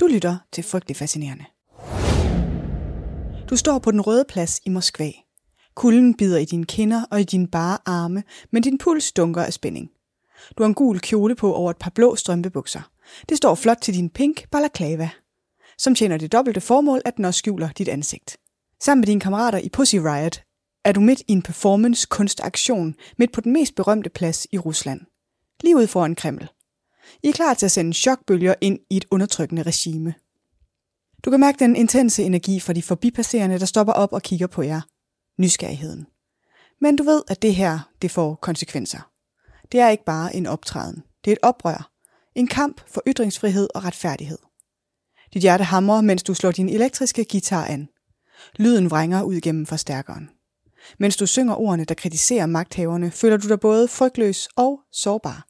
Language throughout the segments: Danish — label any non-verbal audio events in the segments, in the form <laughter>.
Du lytter til Frygtelig Fascinerende. Du står på den røde plads i Moskva. Kulden bider i dine kinder og i dine bare arme, men din puls dunker af spænding. Du har en gul kjole på over et par blå strømpebukser. Det står flot til din pink balaclava, som tjener det dobbelte formål, at den også skjuler dit ansigt. Sammen med dine kammerater i Pussy Riot er du midt i en performance-kunstaktion midt på den mest berømte plads i Rusland. Lige ud foran Kreml. I er klar til at sende chokbølger ind i et undertrykkende regime. Du kan mærke den intense energi fra de forbipasserende, der stopper op og kigger på jer. Nysgerrigheden. Men du ved, at det her, det får konsekvenser. Det er ikke bare en optræden. Det er et oprør. En kamp for ytringsfrihed og retfærdighed. Dit hjerte hamrer, mens du slår din elektriske guitar an. Lyden vrænger ud gennem forstærkeren. Mens du synger ordene, der kritiserer magthaverne, føler du dig både frygtløs og sårbar.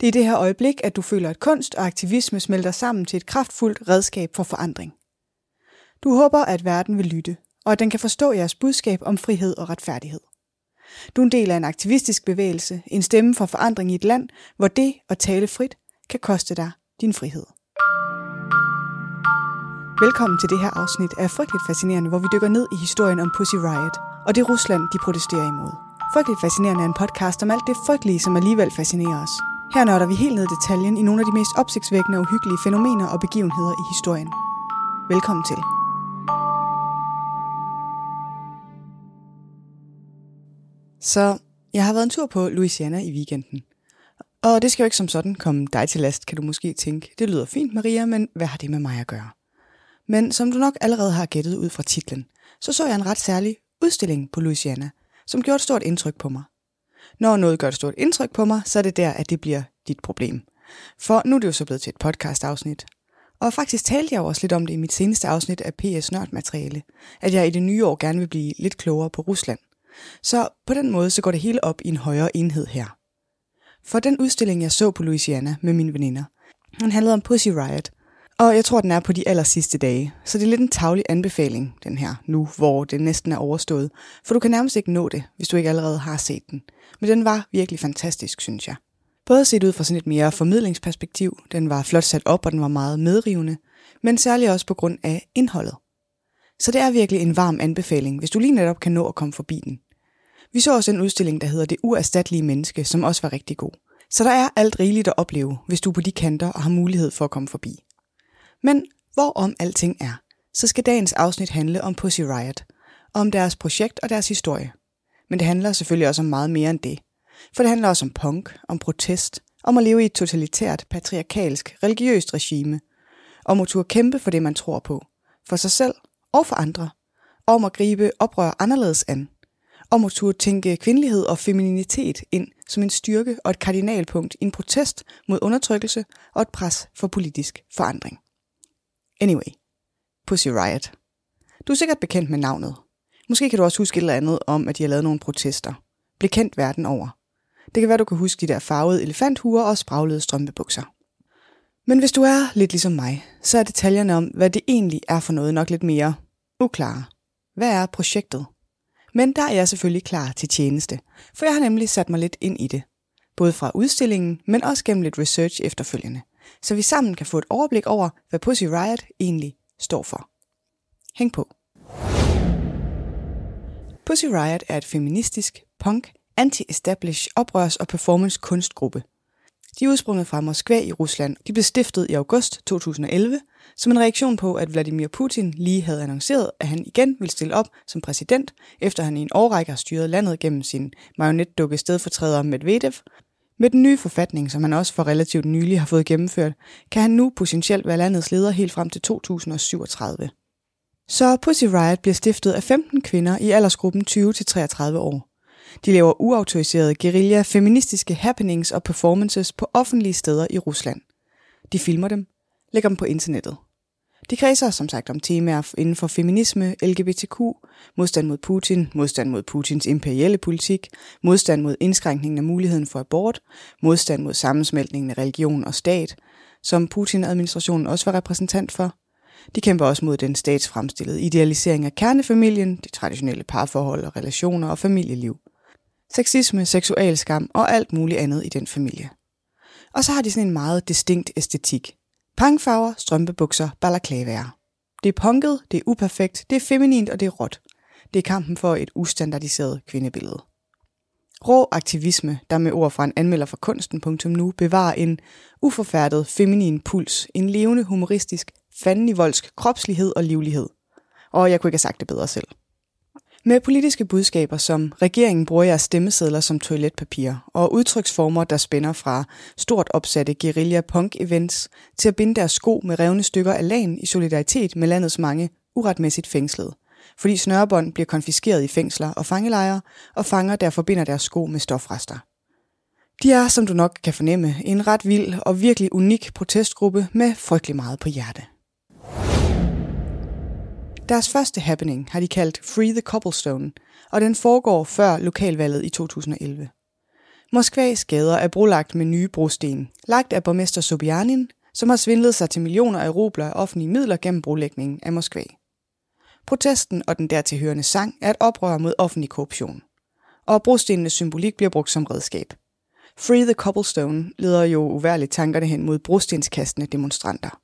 Det er i det her øjeblik, at du føler, at kunst og aktivisme smelter sammen til et kraftfuldt redskab for forandring. Du håber, at verden vil lytte, og at den kan forstå jeres budskab om frihed og retfærdighed. Du er en del af en aktivistisk bevægelse, en stemme for forandring i et land, hvor det at tale frit kan koste dig din frihed. Velkommen til det her afsnit af Frygteligt Fascinerende, hvor vi dykker ned i historien om Pussy Riot og det Rusland, de protesterer imod. Frygteligt Fascinerende er en podcast om alt det frygtelige, som alligevel fascinerer os. Her nørder vi helt ned i detaljen i nogle af de mest opsigtsvækkende og uhyggelige fænomener og begivenheder i historien. Velkommen til. Så jeg har været en tur på Louisiana i weekenden. Og det skal jo ikke som sådan komme dig til last, kan du måske tænke. Det lyder fint, Maria, men hvad har det med mig at gøre? Men som du nok allerede har gættet ud fra titlen, så så jeg en ret særlig udstilling på Louisiana, som gjorde et stort indtryk på mig. Når noget gør et stort indtryk på mig, så er det der, at det bliver dit problem. For nu er det jo så blevet til et podcast-afsnit. Og faktisk talte jeg også lidt om det i mit seneste afsnit af PS Nørdmateriale, at jeg i det nye år gerne vil blive lidt klogere på Rusland. Så på den måde så går det hele op i en højere enhed her. For den udstilling, jeg så på Louisiana med mine veninder, den handlede om Pussy Riot, og jeg tror, den er på de aller sidste dage. Så det er lidt en tavlig anbefaling, den her, nu hvor det næsten er overstået. For du kan nærmest ikke nå det, hvis du ikke allerede har set den. Men den var virkelig fantastisk, synes jeg. Både set ud fra sådan et mere formidlingsperspektiv, den var flot sat op, og den var meget medrivende, men særligt også på grund af indholdet. Så det er virkelig en varm anbefaling, hvis du lige netop kan nå at komme forbi den. Vi så også en udstilling, der hedder Det uerstattelige menneske, som også var rigtig god. Så der er alt rigeligt at opleve, hvis du er på de kanter og har mulighed for at komme forbi. Men hvorom alting er, så skal dagens afsnit handle om Pussy Riot, og om deres projekt og deres historie. Men det handler selvfølgelig også om meget mere end det. For det handler også om punk, om protest, om at leve i et totalitært, patriarkalsk, religiøst regime, om at turde kæmpe for det, man tror på, for sig selv og for andre, om at gribe oprør anderledes an, om at turde tænke kvindelighed og femininitet ind som en styrke og et kardinalpunkt i en protest mod undertrykkelse og et pres for politisk forandring. Anyway, Pussy Riot. Du er sikkert bekendt med navnet. Måske kan du også huske et eller andet om, at de har lavet nogle protester. Bliv kendt verden over. Det kan være, du kan huske de der farvede elefanthuer og spraglede strømpebukser. Men hvis du er lidt ligesom mig, så er detaljerne om, hvad det egentlig er for noget, nok lidt mere uklare. Hvad er projektet? Men der er jeg selvfølgelig klar til tjeneste, for jeg har nemlig sat mig lidt ind i det. Både fra udstillingen, men også gennem lidt research efterfølgende – så vi sammen kan få et overblik over, hvad Pussy Riot egentlig står for. Hæng på. Pussy Riot er et feministisk, punk, anti-establish, oprørs- og performance-kunstgruppe. De er udsprunget fra Moskva i Rusland. De blev stiftet i august 2011 som en reaktion på, at Vladimir Putin lige havde annonceret, at han igen ville stille op som præsident, efter han i en årrække har styret landet gennem sin marionetdukke stedfortræder Medvedev, med den nye forfatning, som han også for relativt nylig har fået gennemført, kan han nu potentielt være landets leder helt frem til 2037. Så Pussy Riot bliver stiftet af 15 kvinder i aldersgruppen 20-33 år. De laver uautoriserede guerilla feministiske happenings og performances på offentlige steder i Rusland. De filmer dem, lægger dem på internettet. De kredser som sagt om temaer inden for feminisme, LGBTQ, modstand mod Putin, modstand mod Putins imperielle politik, modstand mod indskrænkningen af muligheden for abort, modstand mod sammensmeltningen af religion og stat, som Putin-administrationen også var repræsentant for. De kæmper også mod den statsfremstillede idealisering af kernefamilien, de traditionelle parforhold og relationer og familieliv. Sexisme, seksualskam og alt muligt andet i den familie. Og så har de sådan en meget distinkt æstetik – Pangfarver, strømpebukser, balaklavaer. Det er punket, det er uperfekt, det er feminint og det er råt. Det er kampen for et ustandardiseret kvindebillede. Rå aktivisme, der med ord fra en anmelder for kunsten.nu bevarer en uforfærdet feminin puls, en levende humoristisk, fandenivoldsk kropslighed og livlighed. Og jeg kunne ikke have sagt det bedre selv. Med politiske budskaber som regeringen bruger jeres stemmesedler som toiletpapir, og udtryksformer, der spænder fra stort opsatte guerilla punk events til at binde deres sko med revne stykker af lagen i solidaritet med landets mange uretmæssigt fængslede. Fordi snørebånd bliver konfiskeret i fængsler og fangelejre, og fanger der forbinder deres sko med stofrester. De er, som du nok kan fornemme, en ret vild og virkelig unik protestgruppe med frygtelig meget på hjerte. Deres første happening har de kaldt Free the Cobblestone, og den foregår før lokalvalget i 2011. Moskvas gader er brolagt med nye brosten, lagt af borgmester Sobyanin, som har svindlet sig til millioner af rubler af offentlige midler gennem brolægningen af Moskva. Protesten og den dertilhørende sang er et oprør mod offentlig korruption. Og brostenenes symbolik bliver brugt som redskab. Free the Cobblestone leder jo uværligt tankerne hen mod brostenskastende demonstranter.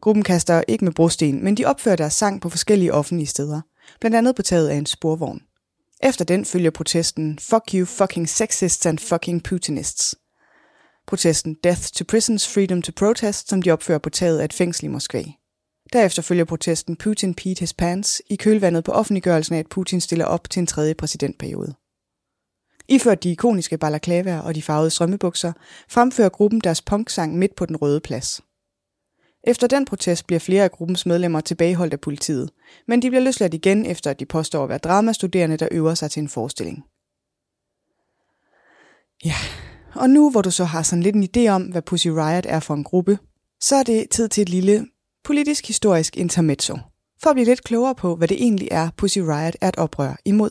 Gruppen kaster ikke med brosten, men de opfører deres sang på forskellige offentlige steder, blandt andet på taget af en sporvogn. Efter den følger protesten Fuck you fucking sexists and fucking Putinists. Protesten Death to Prisons, Freedom to Protest, som de opfører på taget af et fængsel i Moskva. Derefter følger protesten Putin Pete His Pants i kølvandet på offentliggørelsen af, at Putin stiller op til en tredje præsidentperiode. Iført de ikoniske balaklavaer og de farvede strømmebukser, fremfører gruppen deres punksang midt på den røde plads. Efter den protest bliver flere af gruppens medlemmer tilbageholdt af politiet, men de bliver løsladt igen efter at de påstår at være dramastuderende, der øver sig til en forestilling. Ja, og nu hvor du så har sådan lidt en idé om, hvad Pussy Riot er for en gruppe, så er det tid til et lille politisk historisk intermezzo, for at blive lidt klogere på, hvad det egentlig er, Pussy Riot er et oprør imod.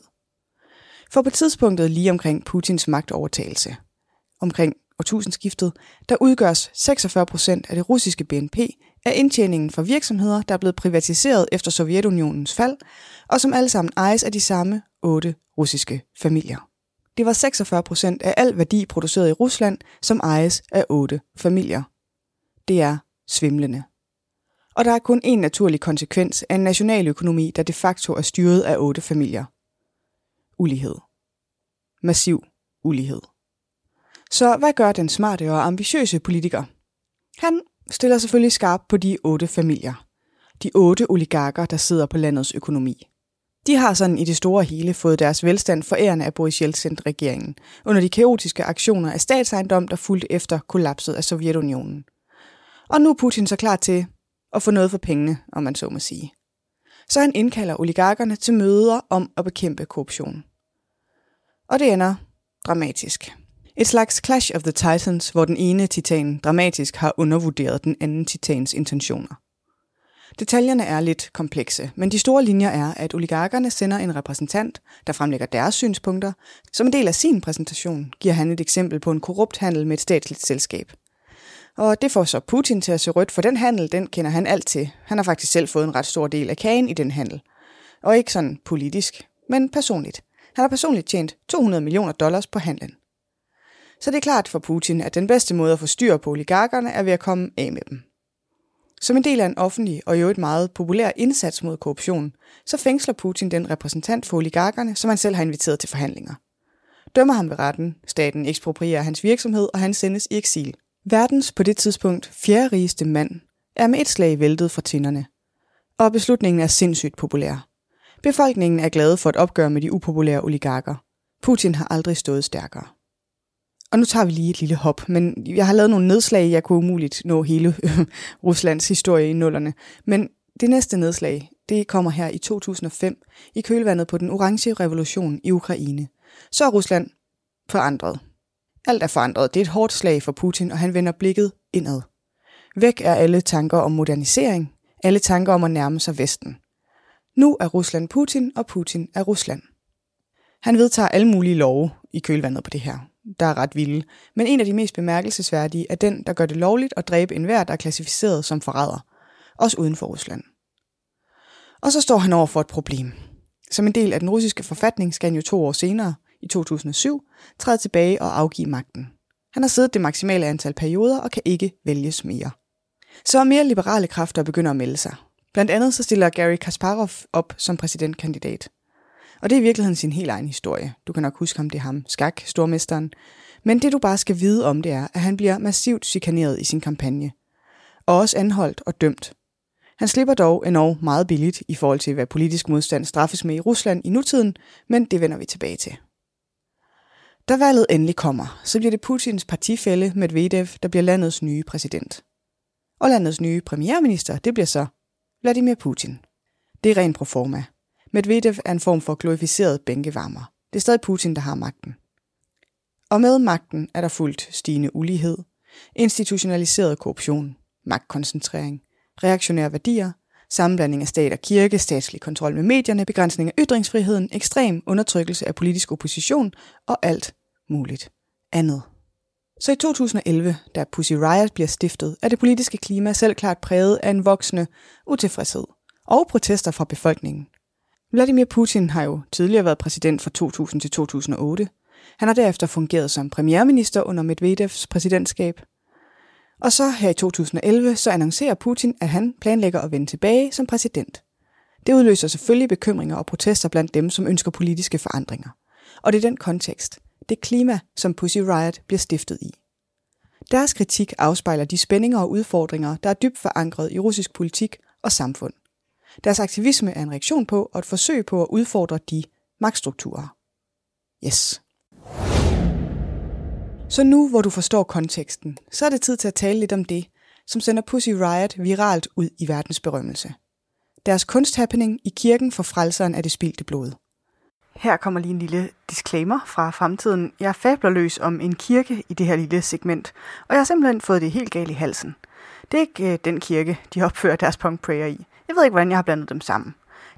For på tidspunktet lige omkring Putins magtovertagelse, omkring årtusindskiftet, der udgørs 46 procent af det russiske BNP af indtjeningen fra virksomheder, der er blevet privatiseret efter Sovjetunionens fald, og som alle sammen ejes af de samme otte russiske familier. Det var 46 procent af al værdi produceret i Rusland, som ejes af otte familier. Det er svimlende. Og der er kun en naturlig konsekvens af en nationaløkonomi, der de facto er styret af otte familier. Ulighed. Massiv ulighed. Så hvad gør den smarte og ambitiøse politiker? Han stiller selvfølgelig skarp på de otte familier. De otte oligarker, der sidder på landets økonomi. De har sådan i det store hele fået deres velstand forærende af Boris Jeltsin-regeringen, under de kaotiske aktioner af statsejendom, der fulgte efter kollapset af Sovjetunionen. Og nu er Putin så klar til at få noget for pengene, om man så må sige. Så han indkalder oligarkerne til møder om at bekæmpe korruption. Og det ender dramatisk. Et slags Clash of the Titans, hvor den ene titan dramatisk har undervurderet den anden titans intentioner. Detaljerne er lidt komplekse, men de store linjer er, at oligarkerne sender en repræsentant, der fremlægger deres synspunkter. Som en del af sin præsentation giver han et eksempel på en korrupt handel med et statsligt selskab. Og det får så Putin til at se rødt, for den handel, den kender han alt til. Han har faktisk selv fået en ret stor del af kagen i den handel. Og ikke sådan politisk, men personligt. Han har personligt tjent 200 millioner dollars på handlen. Så det er klart for Putin, at den bedste måde at få styr på oligarkerne er ved at komme af med dem. Som en del af en offentlig og jo et meget populær indsats mod korruption, så fængsler Putin den repræsentant for oligarkerne, som han selv har inviteret til forhandlinger. Dømmer ham ved retten, staten eksproprierer hans virksomhed, og han sendes i eksil. Verdens på det tidspunkt fjerde rigeste mand er med et slag væltet fra tinderne. Og beslutningen er sindssygt populær. Befolkningen er glade for et opgør med de upopulære oligarker. Putin har aldrig stået stærkere. Og nu tager vi lige et lille hop, men jeg har lavet nogle nedslag, jeg kunne umuligt nå hele <laughs> Ruslands historie i nullerne. Men det næste nedslag, det kommer her i 2005 i kølvandet på den orange revolution i Ukraine. Så er Rusland forandret. Alt er forandret. Det er et hårdt slag for Putin, og han vender blikket indad. Væk er alle tanker om modernisering, alle tanker om at nærme sig Vesten. Nu er Rusland Putin, og Putin er Rusland. Han vedtager alle mulige love i kølvandet på det her der er ret vilde. Men en af de mest bemærkelsesværdige er den, der gør det lovligt at dræbe enhver, der er klassificeret som forræder. Også uden for Rusland. Og så står han over for et problem. Som en del af den russiske forfatning skal han jo to år senere, i 2007, træde tilbage og afgive magten. Han har siddet det maksimale antal perioder og kan ikke vælges mere. Så mere liberale kræfter begynder at melde sig. Blandt andet så stiller Gary Kasparov op som præsidentkandidat. Og det er i virkeligheden sin helt egen historie. Du kan nok huske ham, det er ham, Skak, stormesteren. Men det du bare skal vide om det er, at han bliver massivt chikaneret i sin kampagne. Og også anholdt og dømt. Han slipper dog endnu meget billigt i forhold til, hvad politisk modstand straffes med i Rusland i nutiden, men det vender vi tilbage til. Da valget endelig kommer, så bliver det Putins partifælle Medvedev, der bliver landets nye præsident. Og landets nye premierminister, det bliver så Vladimir Putin. Det er ren proforma. Medvedev er en form for glorificeret bænkevarmer. Det er stadig Putin, der har magten. Og med magten er der fuldt stigende ulighed, institutionaliseret korruption, magtkoncentrering, reaktionære værdier, sammenblanding af stat og kirke, statslig kontrol med medierne, begrænsning af ytringsfriheden, ekstrem undertrykkelse af politisk opposition og alt muligt andet. Så i 2011, da Pussy Riot bliver stiftet, er det politiske klima selv klart præget af en voksende utilfredshed og protester fra befolkningen. Vladimir Putin har jo tidligere været præsident fra 2000 til 2008. Han har derefter fungeret som premierminister under Medvedevs præsidentskab. Og så her i 2011, så annoncerer Putin, at han planlægger at vende tilbage som præsident. Det udløser selvfølgelig bekymringer og protester blandt dem, som ønsker politiske forandringer. Og det er den kontekst, det klima, som Pussy Riot bliver stiftet i. Deres kritik afspejler de spændinger og udfordringer, der er dybt forankret i russisk politik og samfund. Deres aktivisme er en reaktion på og et forsøg på at udfordre de magtstrukturer. Yes. Så nu, hvor du forstår konteksten, så er det tid til at tale lidt om det, som sender Pussy Riot viralt ud i verdens berømmelse. Deres kunsthappening i kirken for frelseren af det spildte blod. Her kommer lige en lille disclaimer fra fremtiden. Jeg fabler løs om en kirke i det her lille segment, og jeg har simpelthen fået det helt galt i halsen. Det er ikke øh, den kirke, de opfører deres punk prayer i. Jeg ved ikke, hvordan jeg har blandet dem sammen.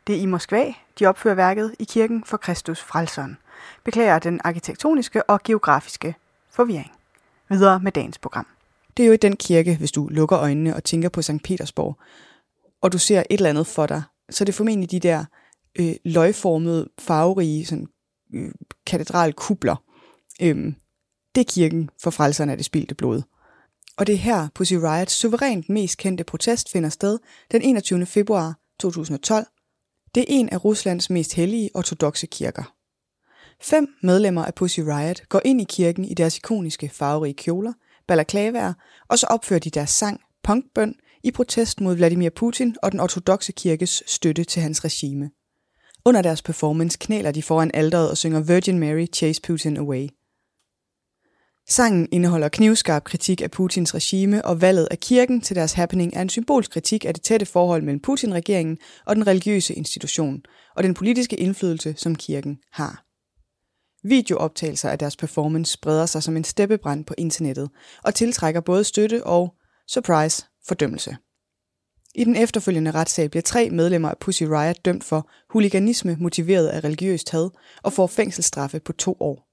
Det er i Moskva, de opfører værket i kirken for Kristus Frelseren. Beklager den arkitektoniske og geografiske forvirring. Videre med dagens program. Det er jo i den kirke, hvis du lukker øjnene og tænker på St. Petersborg, og du ser et eller andet for dig, så det formentlig de der øh, løgformede, farverige sådan, øh, katedralkubler. Øhm, det er kirken for frelserne af det spildte blod. Og det er her Pussy Riots suverænt mest kendte protest finder sted den 21. februar 2012. Det er en af Ruslands mest hellige ortodoxe kirker. Fem medlemmer af Pussy Riot går ind i kirken i deres ikoniske farverige kjoler, balaklavaer, og så opfører de deres sang, punkbøn, i protest mod Vladimir Putin og den ortodoxe kirkes støtte til hans regime. Under deres performance knæler de foran alderet og synger Virgin Mary Chase Putin Away. Sangen indeholder knivskarp kritik af Putins regime, og valget af kirken til deres happening er en symbolsk kritik af det tætte forhold mellem Putin-regeringen og den religiøse institution, og den politiske indflydelse, som kirken har. Videooptagelser af deres performance spreder sig som en steppebrand på internettet og tiltrækker både støtte og, surprise, fordømmelse. I den efterfølgende retssag bliver tre medlemmer af Pussy Riot dømt for huliganisme motiveret af religiøst had og får fængselsstraffe på to år.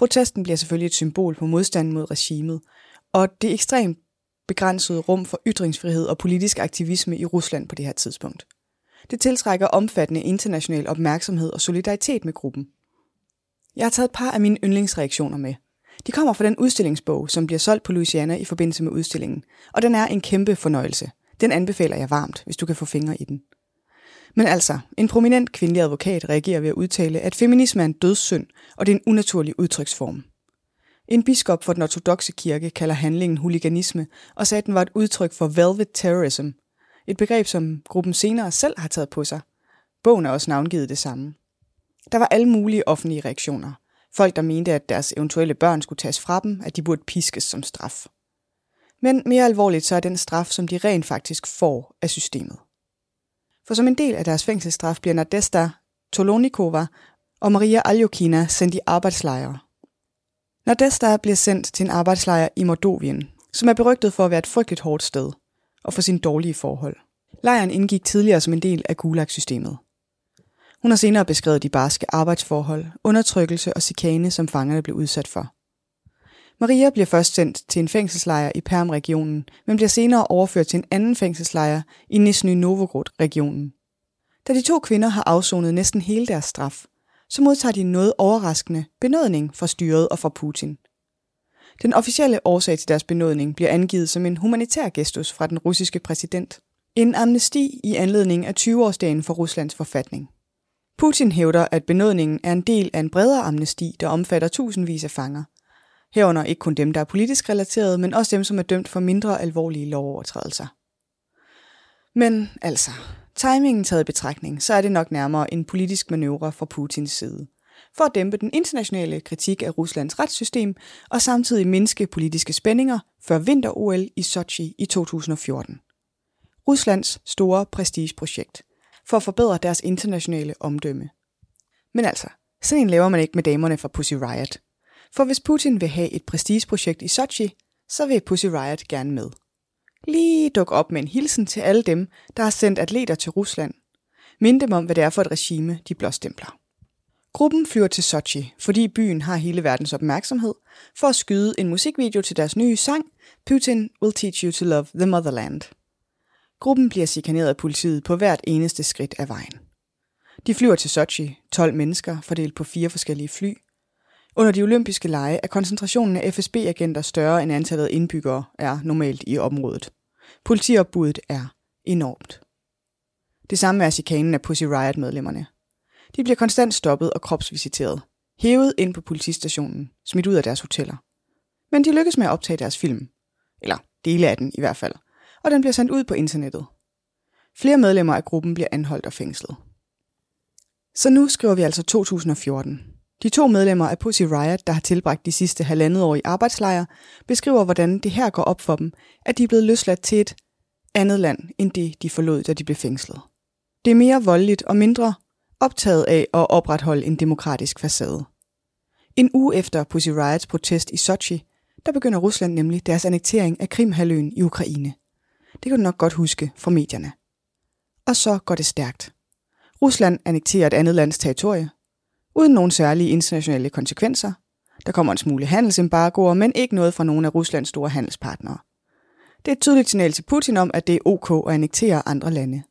Protesten bliver selvfølgelig et symbol på modstanden mod regimet, og det ekstremt begrænsede rum for ytringsfrihed og politisk aktivisme i Rusland på det her tidspunkt. Det tiltrækker omfattende international opmærksomhed og solidaritet med gruppen. Jeg har taget et par af mine yndlingsreaktioner med. De kommer fra den udstillingsbog, som bliver solgt på Louisiana i forbindelse med udstillingen, og den er en kæmpe fornøjelse. Den anbefaler jeg varmt, hvis du kan få fingre i den. Men altså, en prominent kvindelig advokat reagerer ved at udtale, at feminisme er en dødssynd, og det er en unaturlig udtryksform. En biskop for den ortodoxe kirke kalder handlingen huliganisme og sagde, at den var et udtryk for velvet terrorism, et begreb, som gruppen senere selv har taget på sig. Bogen er også navngivet det samme. Der var alle mulige offentlige reaktioner. Folk, der mente, at deres eventuelle børn skulle tages fra dem, at de burde piskes som straf. Men mere alvorligt så er den straf, som de rent faktisk får af systemet. For som en del af deres fængselsstraf bliver Nadesta Tolonikova og Maria Aljokina sendt i arbejdslejre. Nadesta bliver sendt til en arbejdslejr i Mordovien, som er berygtet for at være et frygteligt hårdt sted, og for sine dårlige forhold. Lejren indgik tidligere som en del af Gulag-systemet. Hun har senere beskrevet de barske arbejdsforhold, undertrykkelse og chikane, som fangerne blev udsat for. Maria bliver først sendt til en fængselslejr i Perm-regionen, men bliver senere overført til en anden fængselslejr i Nizhny Novgorod-regionen. Da de to kvinder har afsonet næsten hele deres straf, så modtager de noget overraskende benådning fra styret og fra Putin. Den officielle årsag til deres benådning bliver angivet som en humanitær gestus fra den russiske præsident. En amnesti i anledning af 20-årsdagen for Ruslands forfatning. Putin hævder, at benådningen er en del af en bredere amnesti, der omfatter tusindvis af fanger. Herunder ikke kun dem, der er politisk relateret, men også dem, som er dømt for mindre alvorlige lovovertrædelser. Men altså, timingen taget i betragtning, så er det nok nærmere en politisk manøvre fra Putins side. For at dæmpe den internationale kritik af Ruslands retssystem og samtidig mindske politiske spændinger før vinter-OL i Sochi i 2014. Ruslands store prestigeprojekt for at forbedre deres internationale omdømme. Men altså, sådan en laver man ikke med damerne fra Pussy Riot. For hvis Putin vil have et prestigeprojekt i Sochi, så vil Pussy Riot gerne med. Lige duk op med en hilsen til alle dem, der har sendt atleter til Rusland. Mind dem om, hvad det er for et regime, de blåstempler. Gruppen flyver til Sochi, fordi byen har hele verdens opmærksomhed, for at skyde en musikvideo til deres nye sang, Putin Will Teach You to Love the Motherland. Gruppen bliver sikaneret af politiet på hvert eneste skridt af vejen. De flyver til Sochi, 12 mennesker fordelt på fire forskellige fly. Under de olympiske lege er koncentrationen af FSB-agenter større end antallet af indbyggere er normalt i området. Politiopbuddet er enormt. Det samme er chikanen af Pussy Riot-medlemmerne. De bliver konstant stoppet og kropsvisiteret, hævet ind på politistationen, smidt ud af deres hoteller. Men de lykkes med at optage deres film. Eller dele af den i hvert fald – og den bliver sendt ud på internettet. Flere medlemmer af gruppen bliver anholdt og fængslet. Så nu skriver vi altså 2014. De to medlemmer af Pussy Riot, der har tilbragt de sidste halvandet år i arbejdslejre, beskriver, hvordan det her går op for dem, at de er blevet løsladt til et andet land, end det de forlod, da de blev fængslet. Det er mere voldeligt og mindre optaget af at opretholde en demokratisk facade. En uge efter Pussy Riots protest i Sochi, der begynder Rusland nemlig deres annektering af Krimhaløen i Ukraine. Det kan du nok godt huske fra medierne. Og så går det stærkt. Rusland annekterer et andet lands territorie, uden nogen særlige internationale konsekvenser. Der kommer en smule handelsembargoer, men ikke noget fra nogen af Ruslands store handelspartnere. Det er et tydeligt signal til Putin om, at det er ok at annektere andre lande.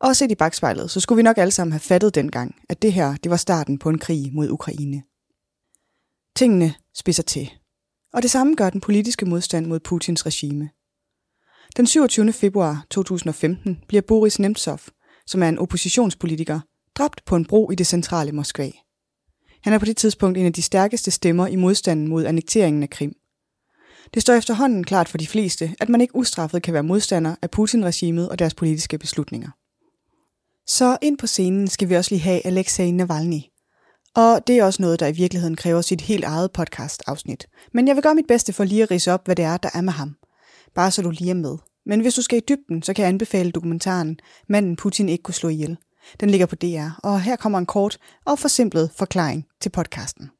Og set i bagspejlet, så skulle vi nok alle sammen have fattet dengang, at det her det var starten på en krig mod Ukraine. Tingene spidser til. Og det samme gør den politiske modstand mod Putins regime – den 27. februar 2015 bliver Boris Nemtsov, som er en oppositionspolitiker, dræbt på en bro i det centrale Moskva. Han er på det tidspunkt en af de stærkeste stemmer i modstanden mod annekteringen af Krim. Det står efterhånden klart for de fleste, at man ikke ustraffet kan være modstander af Putin-regimet og deres politiske beslutninger. Så ind på scenen skal vi også lige have Alexei Navalny. Og det er også noget, der i virkeligheden kræver sit helt eget podcast-afsnit. Men jeg vil gøre mit bedste for lige at rise op, hvad det er, der er med ham bare så du lige er med. Men hvis du skal i dybden, så kan jeg anbefale dokumentaren Manden Putin ikke kunne slå ihjel. Den ligger på DR, og her kommer en kort og forsimplet forklaring til podcasten.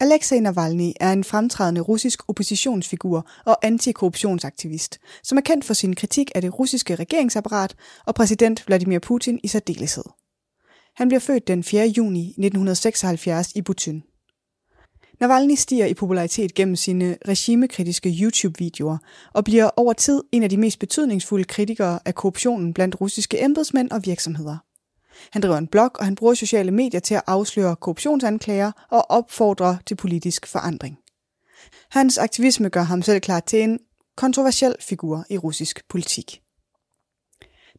Alexei Navalny er en fremtrædende russisk oppositionsfigur og antikorruptionsaktivist, som er kendt for sin kritik af det russiske regeringsapparat og præsident Vladimir Putin i særdeleshed. Han bliver født den 4. juni 1976 i Butyn. Navalny stiger i popularitet gennem sine regimekritiske YouTube-videoer og bliver over tid en af de mest betydningsfulde kritikere af korruptionen blandt russiske embedsmænd og virksomheder. Han driver en blog, og han bruger sociale medier til at afsløre korruptionsanklager og opfordre til politisk forandring. Hans aktivisme gør ham selv klar til en kontroversiel figur i russisk politik.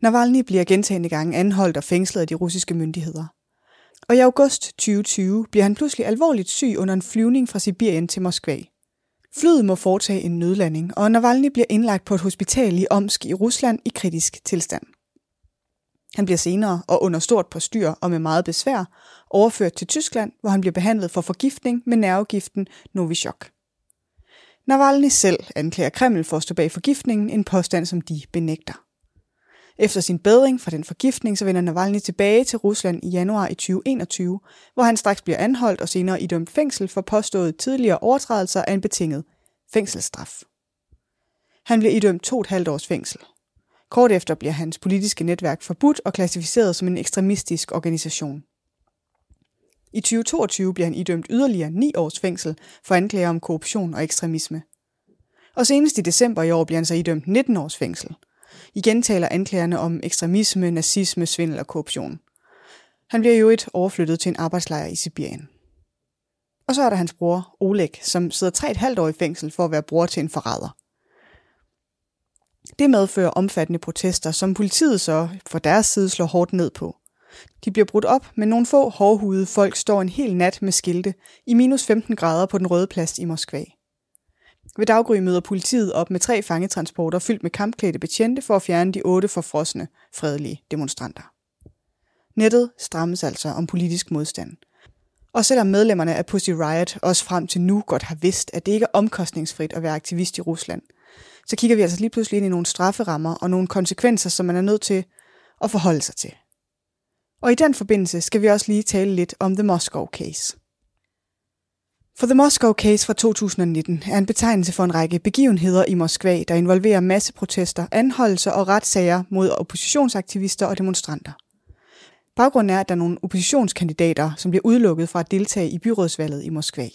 Navalny bliver gentagende gange anholdt og fængslet af de russiske myndigheder. Og i august 2020 bliver han pludselig alvorligt syg under en flyvning fra Sibirien til Moskva. Flyet må foretage en nødlanding, og Navalny bliver indlagt på et hospital i Omsk i Rusland i kritisk tilstand. Han bliver senere, og under stort postyr og med meget besvær, overført til Tyskland, hvor han bliver behandlet for forgiftning med nervegiften Novichok. Navalny selv anklager Kreml for at stå bag forgiftningen, en påstand, som de benægter. Efter sin bedring fra den forgiftning, så vender Navalny tilbage til Rusland i januar i 2021, hvor han straks bliver anholdt og senere idømt fængsel for påstået tidligere overtrædelser af en betinget fængselsstraf. Han bliver idømt to et halvt års fængsel. Kort efter bliver hans politiske netværk forbudt og klassificeret som en ekstremistisk organisation. I 2022 bliver han idømt yderligere 9 års fængsel for anklager om korruption og ekstremisme. Og senest i december i år bliver han så idømt 19 års fængsel – Igen taler anklagerne om ekstremisme, nazisme, svindel og korruption. Han bliver jo et overflyttet til en arbejdslejr i Sibirien. Og så er der hans bror, Oleg, som sidder tre et halvt år i fængsel for at være bror til en forræder. Det medfører omfattende protester, som politiet så for deres side slår hårdt ned på. De bliver brudt op, men nogle få hårdhudede folk står en hel nat med skilte i minus 15 grader på den røde plads i Moskva. Ved daggry møder politiet op med tre fangetransporter fyldt med kampklædte betjente for at fjerne de otte forfrosne, fredelige demonstranter. Nettet strammes altså om politisk modstand. Og selvom medlemmerne af Pussy Riot også frem til nu godt har vidst, at det ikke er omkostningsfrit at være aktivist i Rusland, så kigger vi altså lige pludselig ind i nogle strafferammer og nogle konsekvenser, som man er nødt til at forholde sig til. Og i den forbindelse skal vi også lige tale lidt om The Moscow Case. For The Moscow Case fra 2019 er en betegnelse for en række begivenheder i Moskva, der involverer masseprotester, anholdelser og retssager mod oppositionsaktivister og demonstranter. Baggrunden er, at der er nogle oppositionskandidater, som bliver udelukket fra at deltage i byrådsvalget i Moskva.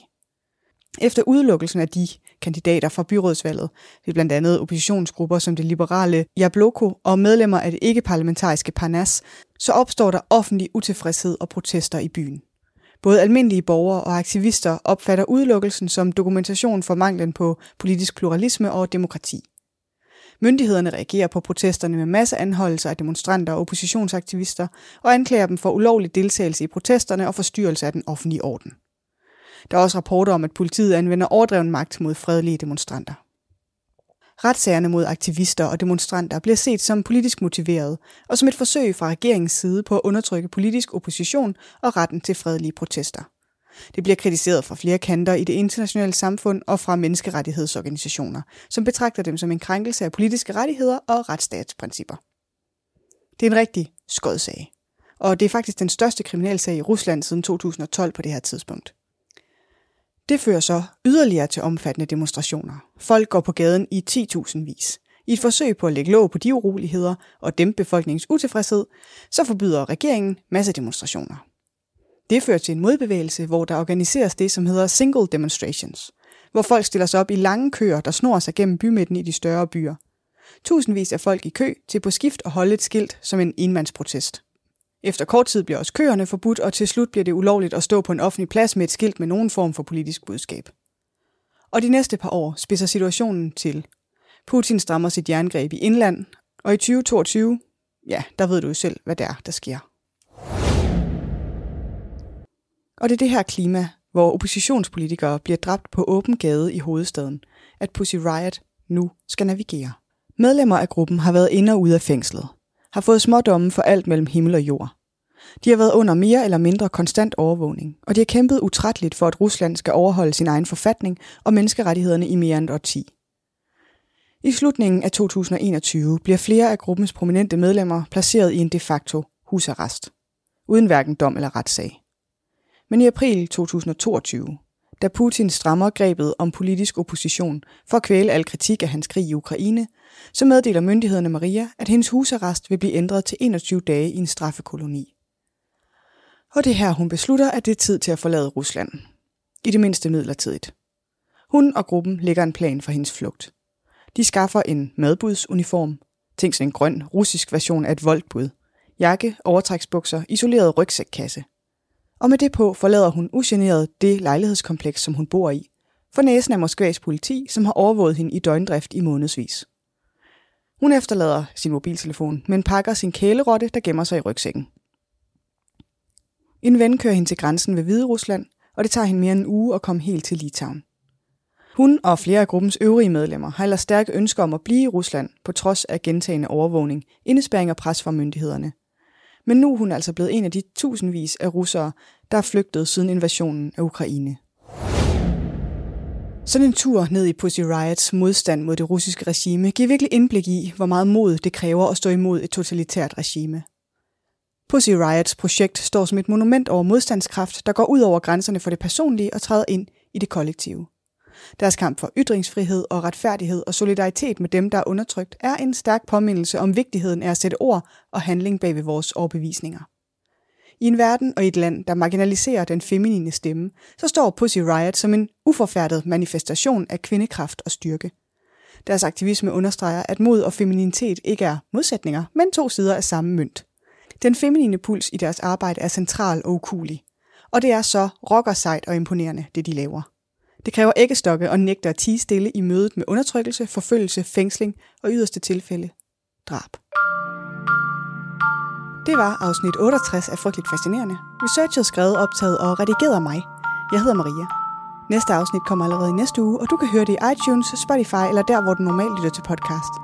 Efter udelukkelsen af de kandidater fra byrådsvalget, vil blandt andet oppositionsgrupper som det liberale Jabloko og medlemmer af det ikke-parlamentariske Parnas, så opstår der offentlig utilfredshed og protester i byen. Både almindelige borgere og aktivister opfatter udelukkelsen som dokumentation for manglen på politisk pluralisme og demokrati. Myndighederne reagerer på protesterne med masseanholdelser af demonstranter og oppositionsaktivister og anklager dem for ulovlig deltagelse i protesterne og forstyrrelse af den offentlige orden. Der er også rapporter om, at politiet anvender overdreven magt mod fredelige demonstranter. Retssagerne mod aktivister og demonstranter bliver set som politisk motiveret og som et forsøg fra regeringens side på at undertrykke politisk opposition og retten til fredelige protester. Det bliver kritiseret fra flere kanter i det internationale samfund og fra menneskerettighedsorganisationer, som betragter dem som en krænkelse af politiske rettigheder og retsstatsprincipper. Det er en rigtig skodsag, og det er faktisk den største kriminalsag i Rusland siden 2012 på det her tidspunkt. Det fører så yderligere til omfattende demonstrationer. Folk går på gaden i 10.000 vis. I et forsøg på at lægge låg på de uroligheder og dæmpe befolkningens utilfredshed, så forbyder regeringen masse demonstrationer. Det fører til en modbevægelse, hvor der organiseres det, som hedder single demonstrations, hvor folk stiller sig op i lange køer, der snor sig gennem bymidten i de større byer. Tusindvis af folk i kø til på skift at holde et skilt som en enmandsprotest. Efter kort tid bliver også køerne forbudt, og til slut bliver det ulovligt at stå på en offentlig plads med et skilt med nogen form for politisk budskab. Og de næste par år spidser situationen til. Putin strammer sit jerngreb i indland, og i 2022, ja, der ved du jo selv, hvad det er, der sker. Og det er det her klima, hvor oppositionspolitikere bliver dræbt på åben gade i hovedstaden, at Pussy Riot nu skal navigere. Medlemmer af gruppen har været inde og ude af fængslet, har fået smådomme for alt mellem himmel og jord. De har været under mere eller mindre konstant overvågning, og de har kæmpet utrætteligt for, at Rusland skal overholde sin egen forfatning og menneskerettighederne i mere end et årti. I slutningen af 2021 bliver flere af gruppens prominente medlemmer placeret i en de facto husarrest, uden hverken dom eller retssag. Men i april 2022, da Putin strammer grebet om politisk opposition for at kvæle al kritik af hans krig i Ukraine, så meddeler myndighederne Maria, at hendes husarrest vil blive ændret til 21 dage i en straffekoloni. Og det er her, hun beslutter, at det er tid til at forlade Rusland. I det mindste midlertidigt. Hun og gruppen lægger en plan for hendes flugt. De skaffer en madbudsuniform, tænk sig en grøn russisk version af et voldbud, jakke, overtræksbukser, isoleret rygsækkasse. Og med det på forlader hun ugeneret det lejlighedskompleks, som hun bor i, for næsen af Moskvas politi, som har overvåget hende i døgndrift i månedsvis. Hun efterlader sin mobiltelefon, men pakker sin kælerotte, der gemmer sig i rygsækken. En ven kører hende til grænsen ved Hvide Rusland, og det tager hende mere end en uge at komme helt til Litauen. Hun og flere af gruppens øvrige medlemmer har ellers stærke ønsker om at blive i Rusland, på trods af gentagende overvågning, indespæring og pres fra myndighederne. Men nu er hun altså blevet en af de tusindvis af russere, der er flygtet siden invasionen af Ukraine. Sådan en tur ned i Pussy Riots modstand mod det russiske regime giver virkelig indblik i, hvor meget mod det kræver at stå imod et totalitært regime. Pussy Riots projekt står som et monument over modstandskraft, der går ud over grænserne for det personlige og træder ind i det kollektive. Deres kamp for ytringsfrihed og retfærdighed og solidaritet med dem, der er undertrykt, er en stærk påmindelse om vigtigheden af at sætte ord og handling bag ved vores overbevisninger. I en verden og i et land, der marginaliserer den feminine stemme, så står Pussy Riot som en uforfærdet manifestation af kvindekraft og styrke. Deres aktivisme understreger, at mod og femininitet ikke er modsætninger, men to sider af samme mønt. Den feminine puls i deres arbejde er central og ukulig. Og det er så rockersejt og imponerende, det de laver. Det kræver æggestokke og nægter at tige stille i mødet med undertrykkelse, forfølgelse, fængsling og yderste tilfælde drab. Det var afsnit 68 af Frygteligt Fascinerende. Researchet skrevet, optaget og redigeret af mig. Jeg hedder Maria. Næste afsnit kommer allerede i næste uge, og du kan høre det i iTunes, Spotify eller der, hvor du normalt lytter til podcast.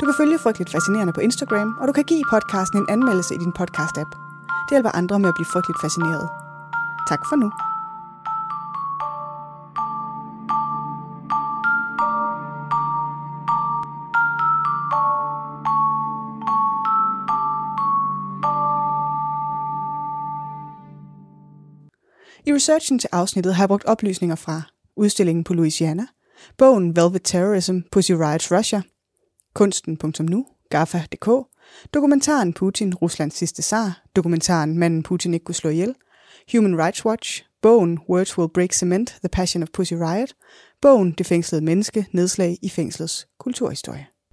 Du kan følge Frygteligt Fascinerende på Instagram, og du kan give podcasten en anmeldelse i din podcast-app. Det hjælper andre med at blive frygteligt fascineret. Tak for nu. I researchen til afsnittet har jeg brugt oplysninger fra udstillingen på Louisiana, bogen Velvet Terrorism, Pussy Riots Russia, kunsten.nu, GAFA.dk, dokumentaren Putin, Ruslands sidste zar, dokumentaren Manden Putin ikke kunne slå ihjel, Human Rights Watch, bogen Words Will Break Cement, The Passion of Pussy Riot, bogen Det fængslede menneske, nedslag i fængslets kulturhistorie.